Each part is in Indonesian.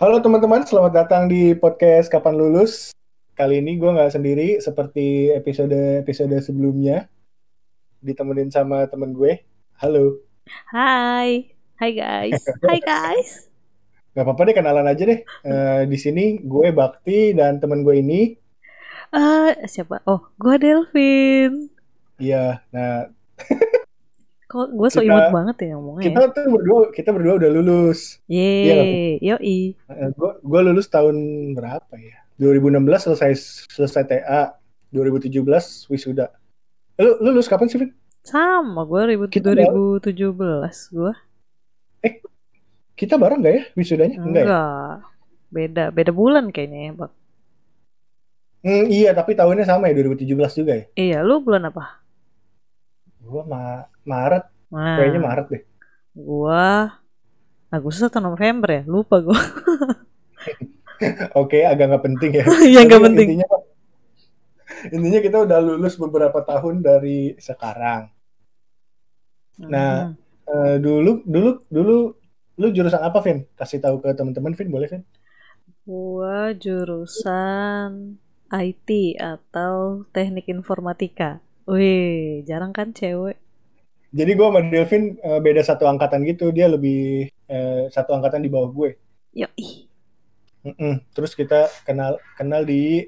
Halo teman-teman, selamat datang di podcast Kapan Lulus. Kali ini gue nggak sendiri seperti episode-episode sebelumnya. Ditemenin sama temen gue. Halo. Hai, hai guys, hai guys. Gak apa-apa deh kenalan aja deh. Eh, di sini gue Bakti dan temen gue ini. Eh, siapa? Oh, gue Delvin. Iya, nah Kok gue so imut banget ya ngomongnya. kita tuh berdua kita berdua udah lulus. Yeay, yoi. Eh, gue gue lulus tahun berapa ya? 2016 selesai selesai TA. 2017 wisuda. Lu lulus kapan sih, Fit? Sama gue ribu- Kita 2017 gue. Kita bareng gak ya wisudanya? Enggak ya? Enggak. Beda, beda bulan kayaknya ya, Bak. Hmm, iya, tapi tahunnya sama ya 2017 juga ya. Iya, lu bulan apa? Gua ma Maret, Nah, kayaknya Maret deh. Gua Agustus atau November ya? Lupa gue. Oke, agak nggak penting ya. Iya, nggak penting. Intinya, intinya kita udah lulus beberapa tahun dari sekarang. Nah, Eh, dulu, dulu, dulu, lu jurusan apa, Vin? Kasih tahu ke teman-teman, Vin, boleh, Vin? Gua jurusan IT atau Teknik Informatika. Wih, jarang kan cewek. Jadi gua sama Delvin eh, beda satu angkatan gitu. Dia lebih eh, satu angkatan di bawah gue. Yoi. Mm-mm. Terus kita kenal kenal di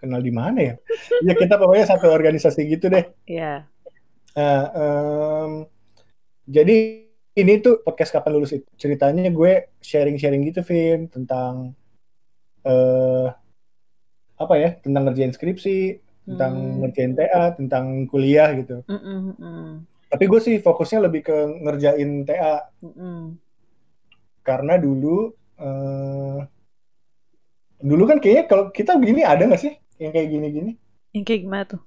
kenal di mana ya? Ya kita pokoknya satu organisasi gitu deh. Ya. Nah, em, jadi ini tuh podcast kapan lulus itu ceritanya gue sharing-sharing gitu, Vin, tentang eh apa ya? Tentang ngerjain skripsi, tentang Hmm. ngerjain TA, tentang kuliah gitu. Mm-mm, mm-mm, Tapi gue sih fokusnya lebih ke ngerjain TA mm-mm. karena dulu eh dulu kan kayaknya kalau kita begini ada nggak sih yang kayak gini-gini? Yang kayak gimana tuh?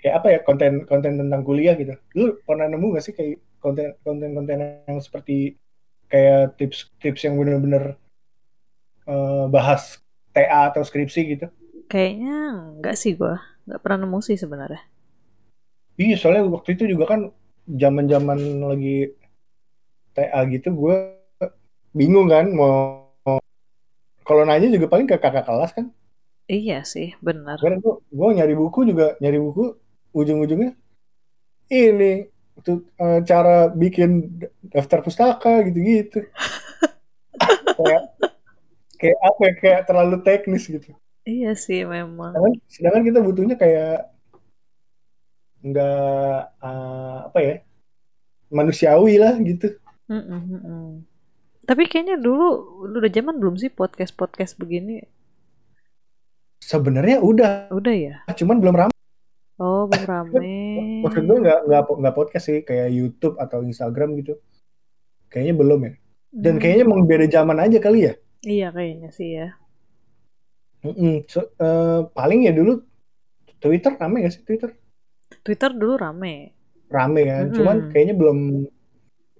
Kayak apa ya konten konten tentang kuliah gitu? Lu pernah nemu nggak sih kayak konten konten konten yang seperti kayak tips-tips yang bener-bener eh, bahas TA atau skripsi gitu? Kayaknya enggak sih gua. Enggak pernah nemu sih sebenarnya. Iya, soalnya waktu itu juga kan zaman-zaman lagi TA gitu, gue bingung kan mau kalau nanya juga paling ke kakak kelas kan. Iya sih, benar. Gue gue nyari buku juga nyari buku ujung-ujungnya ini tuh eh, cara bikin daftar pustaka gitu-gitu. kayak kayak apa ya kayak terlalu teknis gitu. Iya sih memang. Sedangkan, sedangkan kita butuhnya kayak nggak eh, apa ya manusiawi lah gitu. Mm-mm, mm-mm. Tapi kayaknya dulu udah zaman belum sih podcast-podcast begini? Sebenarnya udah, Udah ya? cuman belum ramai. Oh, belum rame. Maksud gue nggak nggak nggak podcast sih kayak YouTube atau Instagram gitu. Kayaknya belum ya. Dan Hmm, kayaknya emang beda zaman aja kali ya. Iya kayaknya sih ya. Mm-mm. So, eh, paling ya dulu Twitter rame gak sih Twitter? Twitter dulu rame. Rame kan, Mm-mm. cuman kayaknya belum.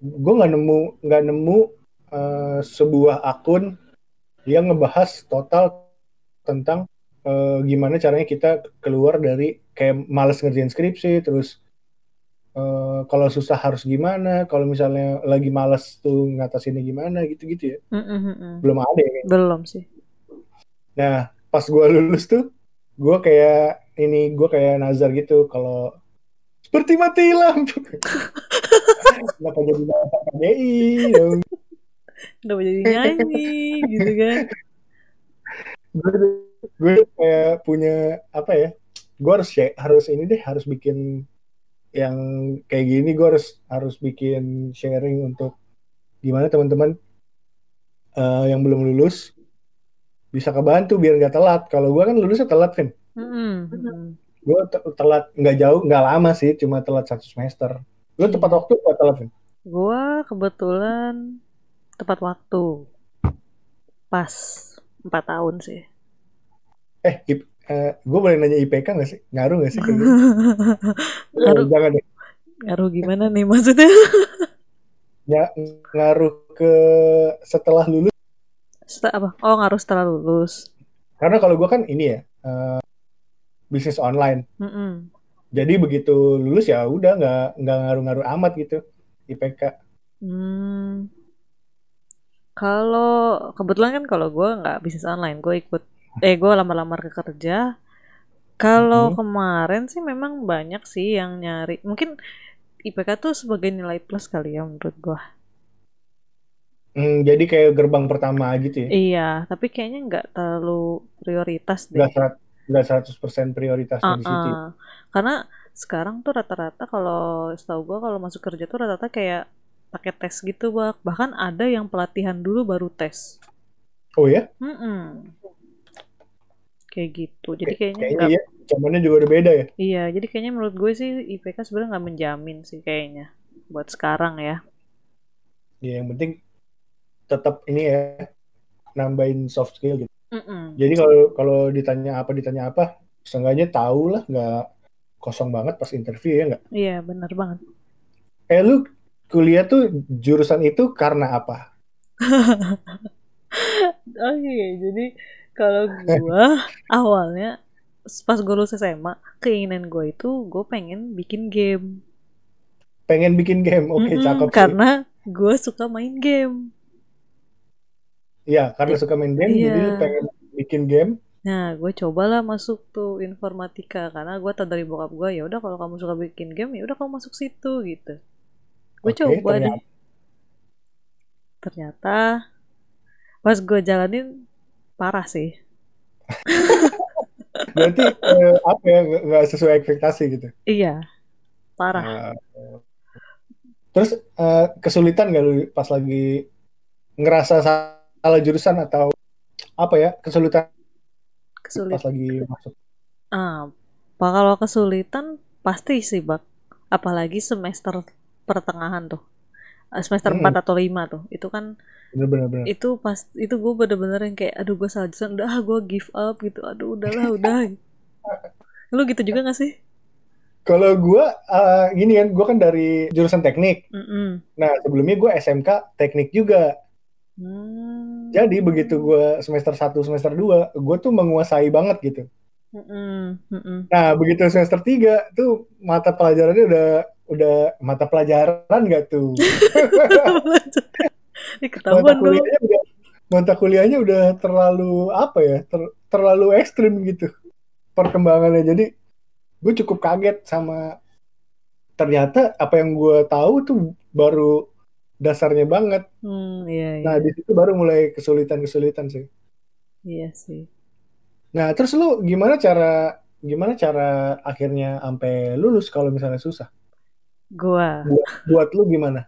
Gue nggak nemu nggak nemu eh, sebuah akun yang ngebahas total tentang eh, gimana caranya kita keluar dari kayak males ngerjain skripsi, terus eh, kalau susah harus gimana, kalau misalnya lagi males tuh ngatasinnya gimana gitu-gitu ya. Mm-mm, mm-mm. Belum ada ya. kayaknya. Belum sih. Nah, pas gue lulus tuh, gue kayak ini gue kayak nazar gitu kalau seperti mati lampu. Kenapa jadi bahasa KDI? dong? Udah jadi nyanyi gitu kan. Gue gue kayak punya apa ya? Gue harus share- harus ini deh harus bikin yang kayak gini. Gue harus harus bikin sharing untuk gimana teman-teman eh, yang belum lulus bisa kebantu biar nggak telat. Kalau gue kan lulusnya telat, Vin. Mm-mm, mm-mm. gue telat nggak jauh nggak lama sih cuma telat satu semester lu tepat Iya. waktu apa telat Vin? Gua kebetulan tepat waktu. Pas. Empat tahun sih. eh, ip, eh gue boleh nanya IPK nggak sih ngaruh nggak sih ke gue? Ngaruh. Jangan deh Ngaruh gimana nih maksudnya? Ya, ngaruh ke setelah lulus Setelah apa? Oh ngaruh setelah lulus. karena kalau gue kan ini ya eh, bisnis online Mm-mm. jadi begitu lulus ya udah nggak nggak ngaruh-ngaruh amat gitu IPK Hmm. Kalau kebetulan kan kalau gue nggak bisnis online, gue ikut eh gue lamar-lamar ke kerja. Kalau Hmm. kemarin sih memang banyak sih yang nyari. Mungkin IPK tuh sebagai nilai plus kali ya menurut gue. Hmm, jadi kayak gerbang pertama gitu ya. Iya, tapi kayaknya nggak terlalu prioritas deh. Nggak serat- nggak 100% prioritasnya di situ. Karena sekarang tuh rata-rata kalau setahu gue kalau masuk kerja tuh rata-rata kayak pakai tes gitu, Bak. Bahkan ada yang pelatihan dulu baru tes. Oh ya? Mm-mm. Kayak gitu. Jadi Kay- kayaknya Kayaknya nggak ya, zamannya juga udah beda ya. Iya, jadi kayaknya menurut gue sih IPK sebenarnya nggak menjamin sih kayaknya buat sekarang ya. Ya yang penting tetap ini ya nambahin soft skill gitu. Mm-mm. Jadi kalau kalau ditanya apa ditanya apa, seenggaknya tahu lah, nggak kosong banget pas interview ya nggak. Iya, benar banget. Eh lu kuliah tuh jurusan itu karena apa? Oke, jadi kalau gua awalnya pas gue lulus SMA, keinginan gue itu gue pengen bikin game. Pengen bikin game, oke Mm-mm, cakep sih. karena gue suka main game. Iya, karena suka main game, jadi lu Iya. pengen bikin game. Nah, gue cobalah masuk tuh informatika karena gue tau dari bokap gue ya udah kalau kamu suka bikin game ya udah kamu masuk situ gitu. Gue Oke, coba deh. ternyata Ternyata pas gue jalanin parah sih. berarti eh, apa ya nggak sesuai ekspektasi gitu. Iya, parah. Nah, terus eh, kesulitan nggak lu pas lagi ngerasa salah jurusan atau apa ya kesulitan Kesulitan. pas lagi masuk? Ah, Pak, kalau kesulitan pasti sih, Bak. Apalagi semester pertengahan tuh. Eh, Semester Hmm. 4 atau 5 tuh. Itu kan Bener-bener. bener. itu pas itu gue bener-bener yang kayak aduh gue salah jurusan udah gue give up gitu aduh udahlah udah lu gitu juga gak sih Kalau gue eh, gini kan, gue kan dari jurusan teknik. Mm-mm. Nah sebelumnya gue SMK teknik juga. Hmm. Jadi begitu gue semester 1, semester 2, gue tuh menguasai banget gitu. Mm-mm. Mm-mm. Nah, begitu semester 3 tuh mata pelajarannya udah udah mata pelajaran gak tuh? Mata dong kuliahnya udah mata kuliahnya udah terlalu apa ya? ter- terlalu ekstrim gitu perkembangannya. Jadi gue cukup kaget sama ternyata apa yang gue tahu tuh baru dasarnya banget. hmm, iya iya Nah, di situ baru mulai kesulitan-kesulitan sih. iya sih Nah, terus lu gimana cara gimana cara akhirnya sampai lulus kalau misalnya susah? gua Buat, buat lu gimana?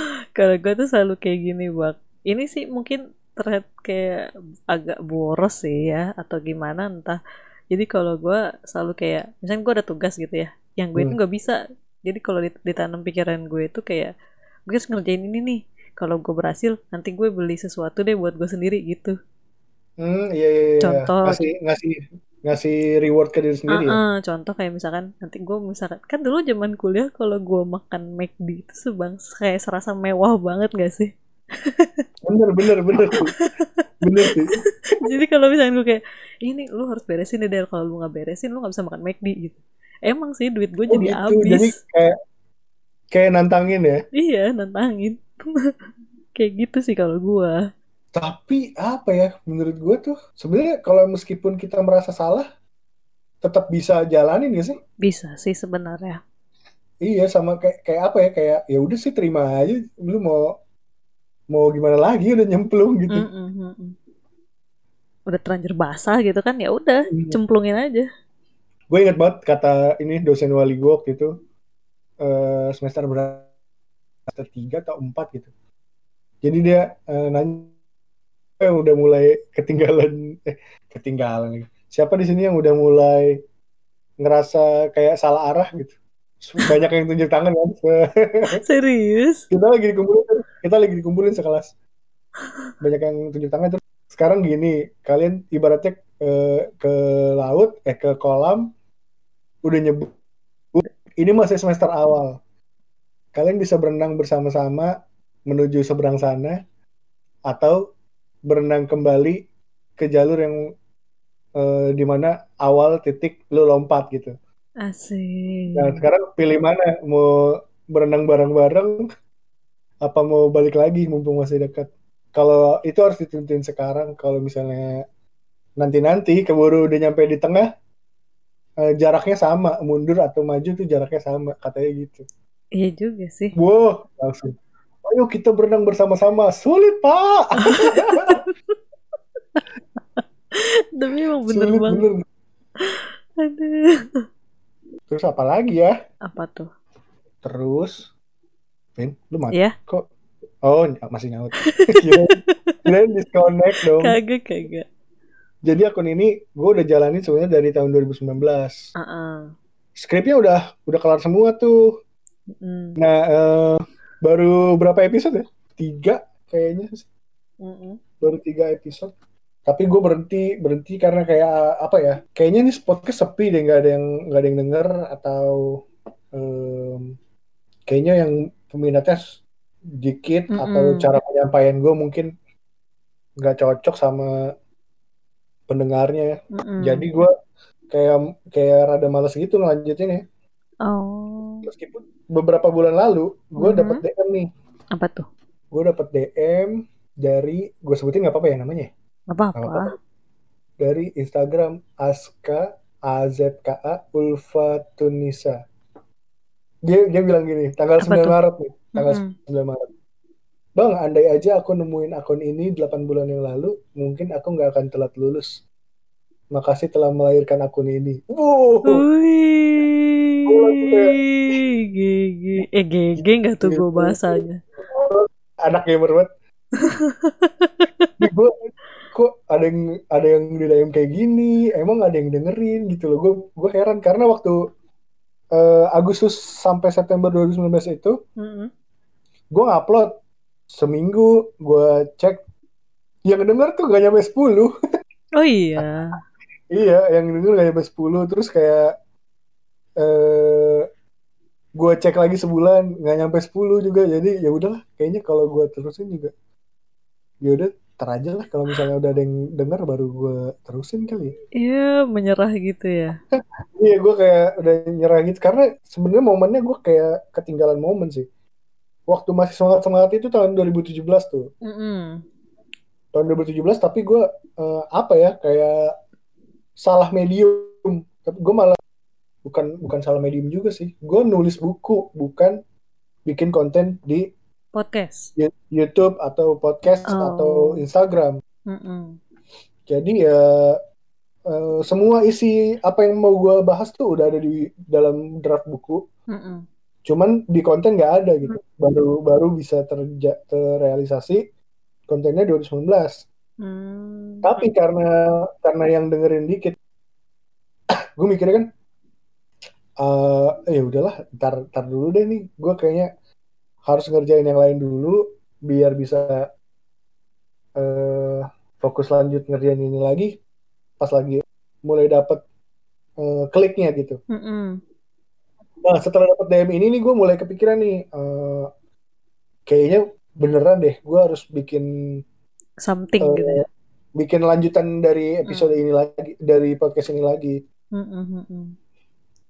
kalau gue tuh selalu kayak gini bak ini sih mungkin terlihat kayak agak boros sih ya atau gimana entah jadi kalau gue selalu kayak misalnya gue ada tugas gitu ya yang gue itu Hmm. nggak bisa jadi kalau dit- ditanam pikiran gue itu kayak gue harus ngerjain ini nih kalau gue berhasil nanti gue beli sesuatu deh buat gue sendiri gitu Hmm, iya iya iya. Contoh. Ngasih ngasih ngasih reward ke diri sendiri ya. Ah, ah, contoh kayak misalkan nanti gue misalkan kan dulu zaman kuliah kalau gue makan McD itu sebang kayak serasa mewah banget gak sih Bener bener bener. Bener sih. jadi kalau misalnya gue kayak ini lu harus beresin deh kalau lu nggak beresin lu nggak bisa makan McD gitu emang sih duit gue Oh jadi gitu. habis Jadi kayak kayak nantangin ya. iya nantangin kayak gitu sih kalau gue Tapi apa ya menurut gue tuh sebenarnya kalau meskipun kita merasa salah tetap bisa jalanin gak sih? bisa sih sebenarnya Iya sama kayak kayak apa ya kayak ya udah sih terima aja lu mau mau gimana lagi udah nyemplung gitu. Mm, mm, mm, mm. udah terlanjur basah gitu kan ya udah Iya. cemplungin aja Gue inget banget kata ini dosen wali gue waktu itu eh, semester berapa? Semester tiga atau empat gitu. Jadi dia eh, nanya yang udah mulai ketinggalan eh ketinggalan. Siapa di sini yang udah mulai ngerasa kayak salah arah gitu? Banyak yang tunjuk tangan kan. serius kita lagi dikumpulin kita lagi dikumpulin sekelas. Banyak yang tunjuk tangan terus sekarang gini, kalian ibaratnya eh, ke laut eh ke kolam udah nyebut ini masih semester awal. Kalian bisa berenang bersama-sama menuju seberang sana atau berenang kembali ke jalur yang eh, di mana awal titik lu lompat gitu. asik Nah, sekarang pilih mana? Mau berenang bareng-bareng apa mau balik lagi mumpung masih dekat? kalau itu harus ditentuin sekarang kalau misalnya nanti-nanti keburu udah nyampe di tengah eh, jaraknya sama mundur atau maju tuh jaraknya sama katanya gitu Iya juga sih. wow langsung ayo kita berenang bersama-sama sulit pak Demi emang bener sulit banget. bener Aduh. terus apa lagi ya Apa tuh? terus Vin lu mati Ya, kok oh masih nyaut kirain disconnect dong kagak kagak. Jadi akun ini gue udah jalanin sebenarnya dari tahun 2019 Ah, skripnya udah udah kelar semua tuh Mm, Nah, eh, baru berapa episode ya? Tiga kayaknya sih. mm-mm. Baru tiga episode. Tapi gue berhenti berhenti karena kayak apa ya? Kayaknya nih podcast sepi deh, nggak ada yang nggak ada yang denger atau em, kayaknya yang peminatnya dikit Mm-mm. atau cara penyampaian gue mungkin nggak cocok sama pendengarnya. Mm-mm. Jadi gue kayak kayak rada males gitu ngelanjutin ya. Oh, Meskipun beberapa bulan lalu gue Mhm. dapet DM nih. apa tuh? gue dapet DM dari gue sebutin nggak apa-apa ya namanya Apa Nggak apa? apa-apa. dari Instagram Aska AZKA Ulfa Tunisa dia dia bilang gini tanggal Apa 9 tuh? Maret nih tanggal Mm-mm. 9 Maret Bang, andai aja aku nemuin akun ini 8 bulan yang lalu, mungkin aku nggak akan telat lulus. Makasih telah melahirkan akun ini. Wow, GG. Eh, GG nggak tuh gue bahasanya? anak gamer banget. gue kok ada yang ada yang di DM kayak gini, emang ada yang dengerin gitu loh. Gue gue heran karena waktu eh, Agustus sampai September 2019 itu Mm-mm. gue ngupload seminggu gue cek yang denger tuh gak nyampe 10 Oh iya. iya yang denger gak nyampe 10 terus kayak eh gue cek lagi sebulan nggak nyampe 10 juga jadi ya udahlah kayaknya kalau gue terusin juga ya udah ter aja lah kalau misalnya udah ada yang denger baru gue terusin kali ya. Iya, menyerah gitu ya. iya gue kayak udah nyerah gitu karena sebenarnya momennya gue kayak ketinggalan momen sih waktu masih semangat semangat itu tahun 2017 tuh Mm-mm. tahun 2017 tapi gue eh, apa ya kayak salah medium tapi gue malah bukan bukan salah medium juga sih gue nulis buku bukan bikin konten di Podcast. YouTube atau podcast Oh. atau Instagram Mm-mm. jadi ya eh, semua isi apa yang mau gue bahas tuh udah ada di dalam draft buku Mm-mm. Cuman di konten nggak ada gitu. Baru baru bisa terja, terrealisasi kontennya 2019 Hmm. tapi karena karena yang dengerin dikit gue mikirnya kan eh ya udahlah ntar ntar dulu deh nih. Gue kayaknya harus ngerjain yang lain dulu biar bisa eh fokus lanjut ngerjain ini lagi. Pas lagi mulai dapet eh, kliknya gitu. Mm-mm. Nah setelah dapet DM ini nih gue mulai kepikiran nih eh, kayaknya beneran deh gue harus bikin Something Eh, gitu ya. bikin lanjutan dari episode ini lagi dari podcast ini lagi Mm-mm, mm-mm.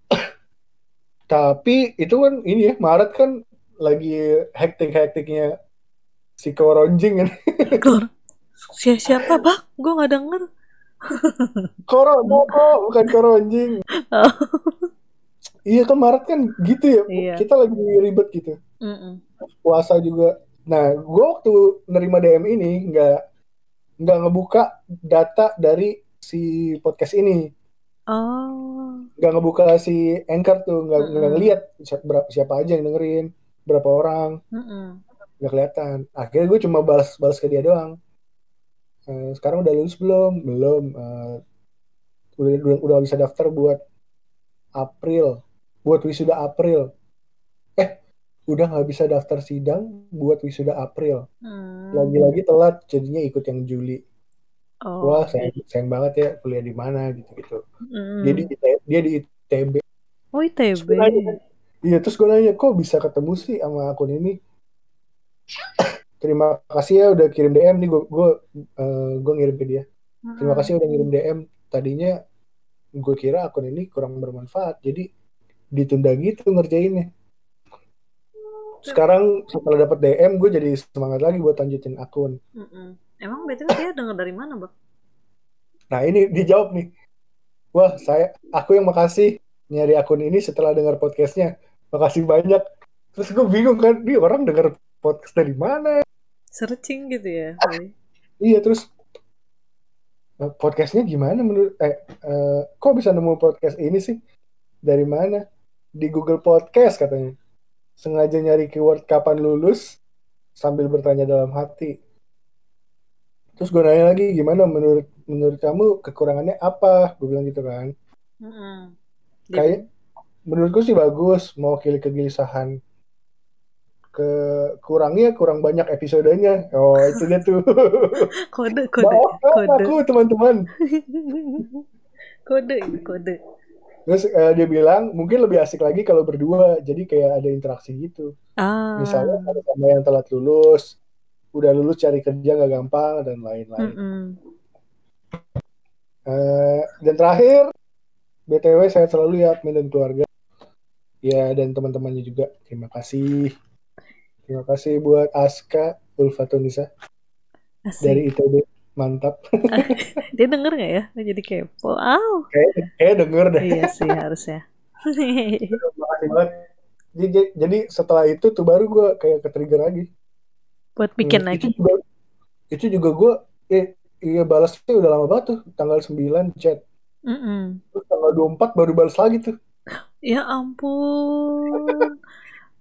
tapi itu kan ini ya Maret kan lagi hektik-hektiknya si Koronjing kan. Si- siapa, Bak? Gue nggak denger. Corona kok bukan Koronjing Oh. Iya kan Maret kan gitu ya Iya. kita lagi ribet gitu. Mm-mm. puasa juga. Nah gue waktu nerima DM ini nggak nggak ngebuka data dari si podcast ini. Oh. nggak ngebuka si anchor tuh nggak nggak ngeliat siapa, berapa- siapa aja yang dengerin berapa orang. Mm-mm. nggak kelihatan. Akhirnya gue cuma balas balas ke dia doang. Eh, sekarang udah lulus belum? Belum. Eh, udah, udah udah bisa daftar buat April buat wisuda April eh udah nggak bisa daftar sidang buat wisuda April Hmm. lagi-lagi telat jadinya ikut yang Juli Oh. wah sayang, sayang banget ya kuliah di mana gitu gitu Mm. dia di ITB Oh, ITB. Nanya, Iya, terus gue nanya, kok bisa ketemu sih sama akun ini? Terima kasih ya udah kirim DM nih, gue gue eh, gue ngirim ke dia. Terima Mm-mm. kasih udah ngirim DM. Tadinya gue kira akun ini kurang bermanfaat, jadi ditunda gitu ngerjainnya. sekarang setelah dapat DM gue jadi semangat lagi buat lanjutin akun Mm-mm. Emang BTW dia denger dari mana, Bang? nah ini dijawab nih wah saya aku yang makasih nyari akun ini setelah dengar podcastnya makasih banyak terus gue bingung kan dia orang dengar podcast dari mana Searching gitu ya. iya terus eh, podcastnya gimana menurut eh, eh, kok bisa nemu podcast ini sih dari mana di Google Podcast katanya. Sengaja nyari keyword kapan lulus sambil bertanya dalam hati. Terus gue nanya lagi gimana menurut menurut kamu kekurangannya apa? Gue bilang gitu kan. Dia- kayak menurutku sih bagus mewakili kegelisahan. Ke kurangnya kurang banyak episodenya. Oh itu dia tuh. Kode kode maafkan kode. aku teman-teman. Kode kode. Terus eh, dia bilang mungkin lebih asik lagi kalau berdua. Jadi kayak ada interaksi gitu. Ah. misalnya ada sama yang telat lulus udah lulus cari kerja nggak gampang dan lain-lain. Mm-mm. Eh, dan terakhir btw saya selalu ya admin dan keluarga. Ya dan teman-temannya juga. Terima kasih. Terima kasih buat Aska Ulfatunisa dari ITB mantap Dia denger nggak ya? Jadi kepo. Aw. kayak kayak denger deh iya sih harusnya. terima kasih banget jadi, jadi setelah itu tuh baru gue kayak ke trigger lagi Buat bikin Hmm, lagi. itu juga itu juga gue eh iya balasnya udah lama banget tuh tanggal 9 chat Mm-mm. terus tanggal 24 baru balas lagi tuh Ya ampun.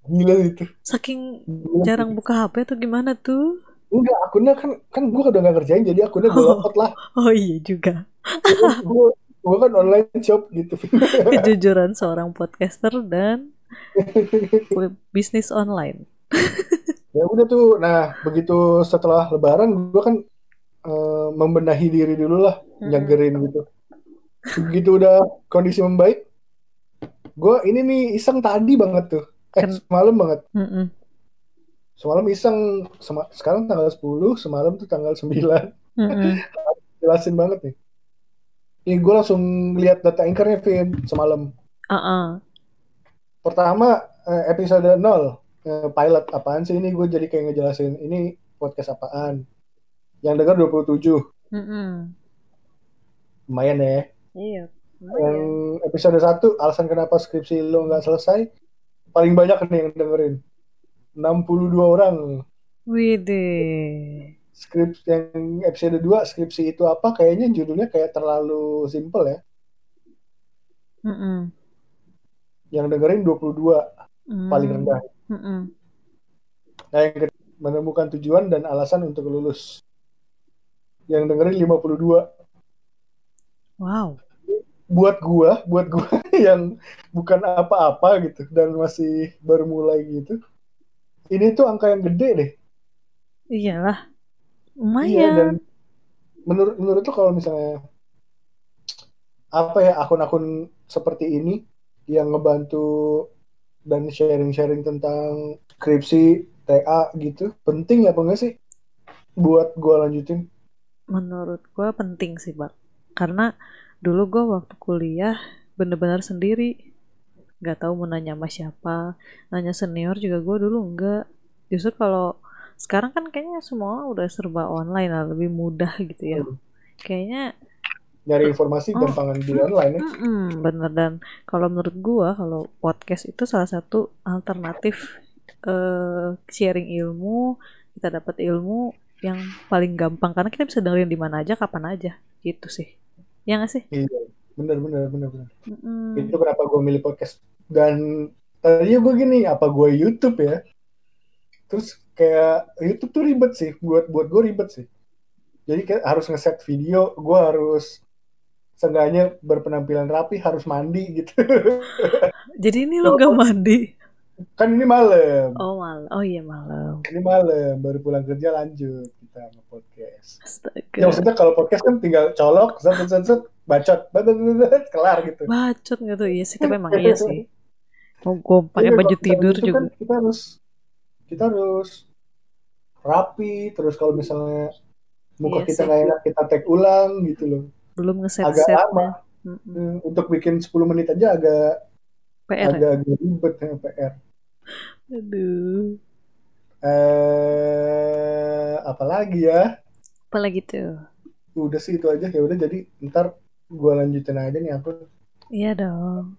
gila itu Saking Gila. jarang buka HP tuh gimana tuh? Enggak akunnya kan kan gue udah gak ngerjain jadi akunnya gue Oh. logout lah Oh iya juga. gue gue kan online shop gitu Kejujuran seorang podcaster dan bisnis online. ya udah tuh nah begitu setelah lebaran gue kan eh, membenahi diri dulu lah Mm-mm. nyagerin gitu begitu udah kondisi membaik gue ini nih iseng tadi banget tuh eh Ken- semalam banget Mm-mm. Semalam iseng. Sema- sekarang tanggal 10 semalam tuh tanggal 9 Mm-mm. jelasin banget nih. Ini gue langsung lihat data anchornya Vin semalam. Ah-ah. pertama eh, episode 0 eh, pilot apaan sih ini? Gue jadi kayak ngejelasin ini podcast apaan? Yang dengar 27 Mm-mm. lumayan ya. Iya. yang episode 1 alasan kenapa skripsi lo nggak selesai? Paling banyak nih yang dengerin 62 orang Widih. skrip yang episode 2 skripsi itu apa kayaknya judulnya kayak terlalu simple ya Mm-mm. yang dengerin 22 paling Mm. rendah Mm-mm. nah yang menemukan tujuan dan alasan untuk lulus yang dengerin 52 Wow. buat gua buat gua yang bukan apa-apa gitu dan masih baru mulai gitu ini tuh angka yang gede deh Iyalah. iya Lumayan. dan menurut menurut tuh kalau misalnya apa ya akun-akun seperti ini yang ngebantu dan sharing-sharing tentang skripsi TA gitu penting apa enggak sih buat gua lanjutin Menurut gua penting sih, Bang. Karena dulu gua waktu kuliah bener-bener sendiri. Gak tahu mau nanya sama siapa. Nanya senior juga gua dulu enggak. Justru kalau sekarang kan kayaknya semua udah serba online lah, lebih mudah gitu ya. Hmm. Kayaknya nyari informasi Oh. gampangan di online ya Mm-mm, bener dan kalau menurut gua kalau podcast itu salah satu alternatif eh, sharing ilmu kita dapat ilmu yang paling gampang karena kita bisa dengerin di mana aja kapan aja gitu sih ya nggak sih iya bener bener bener bener. Mm-mm. itu kenapa gue milih podcast. Dan tadinya gue gini apa gue YouTube ya? Terus kayak YouTube tuh ribet sih buat buat gue ribet sih. Jadi kayak harus ngeset video gue harus seenggaknya berpenampilan rapi harus mandi gitu. Jadi ini lo gak mandi? Kan ini malam. Oh malam oh iya malam. Ini malam baru pulang kerja lanjut kita nge-podcast ya astaga maksudnya kalau podcast kan tinggal colok set set set, set bacot bat, kelar gitu. Bacot tuh iya sih tapi emang iya sih. Mau gue pakai Iya, baju kalau misalnya tidur gitu juga. kan kita harus kita harus rapi terus kalau misalnya muka Iya kita nggak enak kita tag ulang gitu loh. Belum ngeset agak setnya lama. Hmm, untuk bikin 10 menit aja agak PR ya? agak agak ribet ya PR aduh. Eh apalagi ya? Apalagi tuh? Udah sih itu aja ya udah jadi ntar gua lanjutin aja nih aku. Iya dong.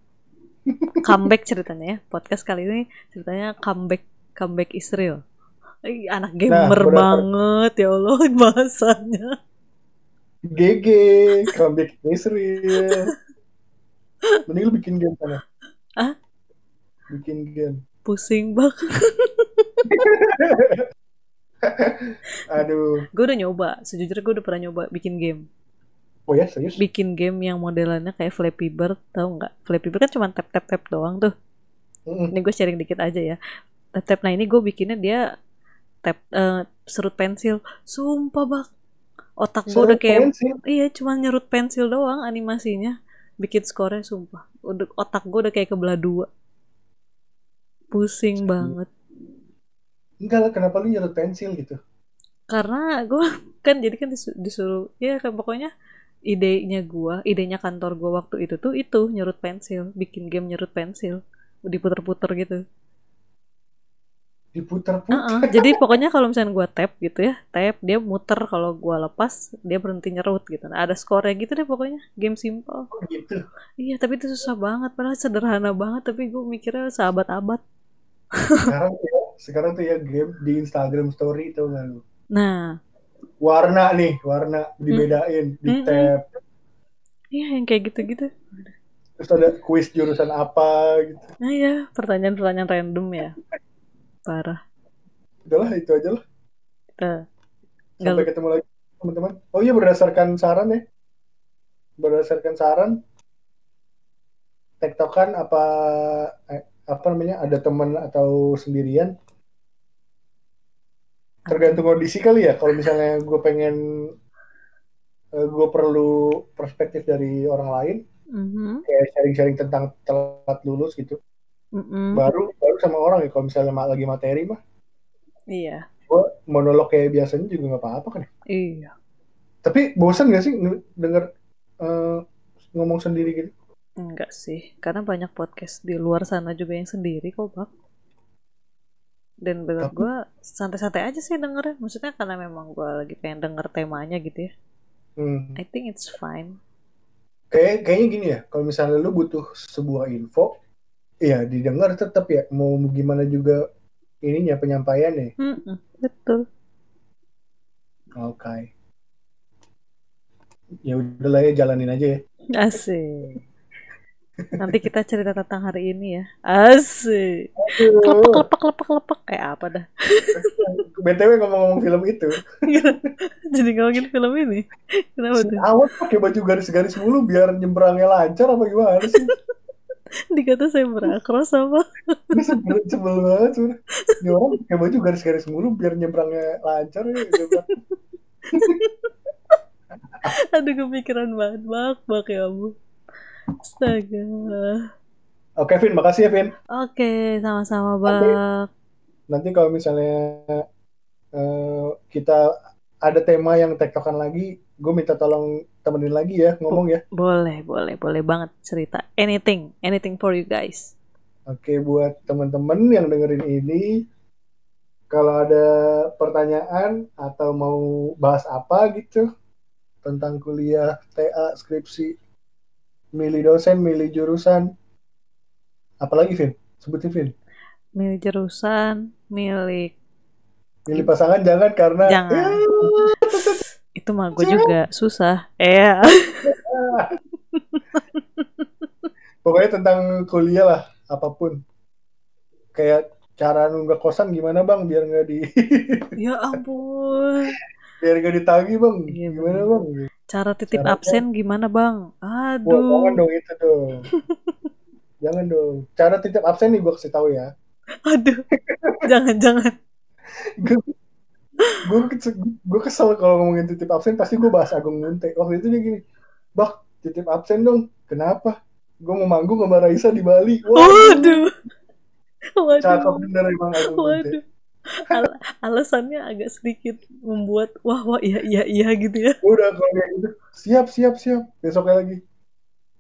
comeback ceritanya ya. Podcast kali ini ceritanya comeback comeback Israel. Anak gamer berdasar- banget ya Allah bahasanya. GG, comeback Israel. Mending lu bikin game sana. Ah? Bikin game. Pusing banget. Aduh. Gue udah nyoba. Sejujurnya gue udah pernah nyoba bikin game. Oh ya serius? Bikin game yang modelannya kayak Flappy Bird, tau nggak? Flappy Bird kan cuma tap tap tap doang tuh. Mm-mm. Ini gue sharing dikit aja ya. Tap tap. Nah ini gue bikinnya dia tap eh, serut pensil. Sumpah bak. Otak gue udah kayak Keren sih. Iya, cuma nyerut pensil doang animasinya. Bikin skornya sumpah. Udah otak gue udah kayak kebelah dua. Pusing banget. Enggak lah, kenapa lu nyerut pensil gitu? Karena gue kan jadi kan disu- disuruh ya kan pokoknya idenya gue, idenya kantor gue waktu itu tuh itu nyerut pensil, bikin game nyerut pensil, diputer-puter gitu. Diputar-putar. Heeh, jadi pokoknya kalau misalnya gue tap gitu ya, tap dia muter kalau gue lepas dia berhenti nyerut gitu. Nah, ada skornya gitu deh pokoknya. Game simple. gitu. Iya, tapi itu susah banget. Padahal sederhana banget, tapi gue mikirnya sahabat-abad. Sekarang tuh ya, sekarang tuh ya game di Instagram story tuh lu? Nah, Warna nih, warna dibedain, di Mm-mm. tab. iya yang kayak gitu-gitu. Terus ada kuis jurusan apa gitu. Nah ya, pertanyaan-pertanyaan random ya. Parah. Udahlah itu aja lah. Kita Sampai nggak ketemu lagi teman-teman. Oh iya berdasarkan saran ya. Berdasarkan saran tektokan apa eh, apa namanya ada teman atau sendirian tergantung kondisi kali ya kalau misalnya gue pengen gue perlu perspektif dari orang lain Mhm, kayak sharing-sharing tentang telat lulus gitu mhm. baru baru sama orang ya kalau misalnya lagi materi mah Iya, gue monolog kayak biasanya juga nggak apa-apa kan ya. iya. tapi bosan gak sih nge- denger eh, ngomong sendiri gitu Enggak sih, karena banyak podcast di luar sana juga yang sendiri kok, Bak. Dan menurut gue santai-santai aja sih dengernya. Maksudnya karena memang gue lagi pengen denger temanya gitu ya. Hmm. I think it's fine. Kayak kayaknya gini ya, kalau misalnya lu butuh sebuah info, ya didengar tetap ya, mau gimana juga ininya penyampaiannya. Mm-mm, betul. Oke. Ya udahlah ya jalanin aja ya. Asik. Nanti kita cerita tentang hari ini ya. Asik. Kelepek, kelepek, kelepek, kelepek. Kayak apa dah? BTW ngomong-ngomong film itu, Jadi ngomongin film ini. Kenapa si tuh? Awat pakai baju garis-garis mulu biar nyebrangnya lancar apa gimana sih? Dikata saya berakros apa? Sebel, sebel banget sebenernya. Ini orang pakai baju garis-garis mulu biar nyebrangnya lancar ya. nyebrang. Aduh kepikiran banget. Bak, bak ya ampun. Astaga. Oke Vin, makasih ya Vin. Oke, sama-sama Nanti Bak. nanti kalau misalnya eh, kita ada tema yang tektokan lagi, gue minta tolong temenin lagi ya ngomong ya. Boleh, boleh, boleh banget cerita. Anything, anything for you guys. Oke buat teman-teman yang dengerin ini, kalau ada pertanyaan atau mau bahas apa gitu tentang kuliah, TA, skripsi, milih dosen, milih jurusan, apalagi Vin? Sebutin Vin. Milih jurusan, milih Milih pasangan jangan karena Jangan. Ya, itu mah gue juga susah. Eh, pokoknya tentang kuliah lah apa pun. Kayak cara nunggak kosan gimana bang biar nggak di ya ampun. biar nggak ditagi bang Iya, gimana bang Cara titip Caranya- absen gimana bang? Wah, jangan Aduh, dong itu dong jangan dong cara titip absen nih gue kasih tahu ya aduh. Jangan, jangan. gue gue kesel kalau ngomongin titip absen pasti gue bahas Agung Munte waktu itu dia gini bak titip absen dong kenapa gue mau manggung sama Raisa di Bali Waduh. cakep Waduh. bener emang Agung Munte Waduh. Al- alasannya agak sedikit membuat wah wah iya iya iya gitu ya. udah kalau kayak gitu siap siap siap besoknya lagi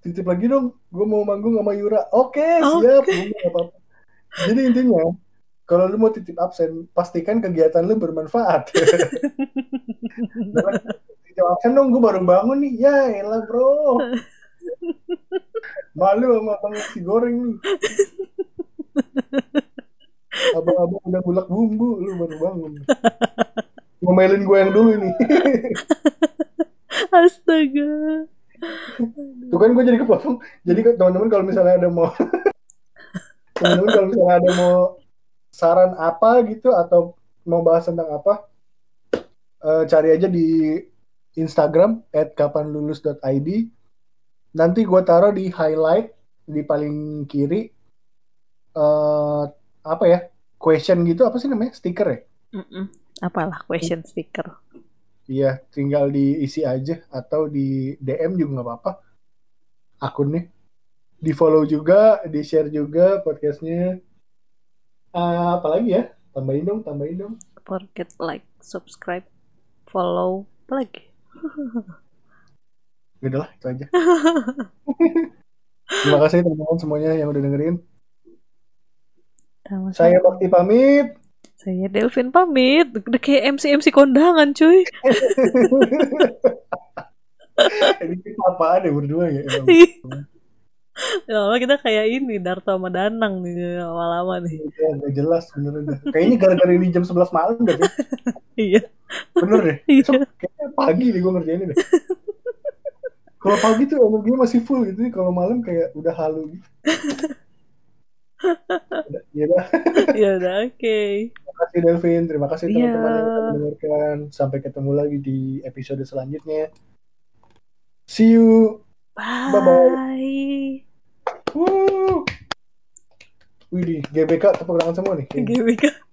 titip lagi dong gue mau manggung sama Yura oke siap gue nggak apa-apa jadi intinya kalau lu mau titip absen, pastikan kegiatan lu bermanfaat. titip absen dong, gue baru bangun nih. Ya elah bro. Malu sama abang nasi goreng nih. Abang-abang udah gulak bumbu, lu baru bangun. Ngomelin gue yang dulu ini. Astaga. Tuh kan gue jadi kepotong. Jadi teman-teman kalau misalnya ada mau teman-teman kalau misalnya ada mau saran apa gitu atau mau bahas tentang apa uh, cari aja di Instagram @kapanlulus.id nanti gue taruh di highlight di paling kiri uh, apa ya question gitu apa sih namanya? Stiker ya? Mm -mm. apalah question stiker. Iya tinggal diisi aja atau di DM juga nggak apa-apa. Akunnya. Di follow juga di share juga podcastnya. Uh, apalagi ya? Tambahin dong tambahin dong. Forget like subscribe follow apa lagi? Udah lah itu aja. Terima kasih teman-teman semuanya yang udah dengerin Sama -sama. saya Bakti pamit saya Delvin pamit udah kayak MC MC kondangan cuy ini apa ada berdua ya Lama kita kayak ini Darto sama Danang nih lama-lama nih. Iya, gak jelas bener Kayaknya gara-gara ini jam 11 malam deh. iya. Bener deh. Iya. So, kayaknya pagi nih gue ngerjain ini deh. Kalau pagi tuh energinya masih full gitu nih. Kalau malam kayak udah halu gitu. Iya dah. Iya udah, oke. Terima kasih Delvin, terima kasih iya. teman-teman yeah. yang mendengarkan. Sampai ketemu lagi di episode selanjutnya. See you. Bye. Bye-bye. Woo. Wih, GBK tepuk tangan semua nih. GBK.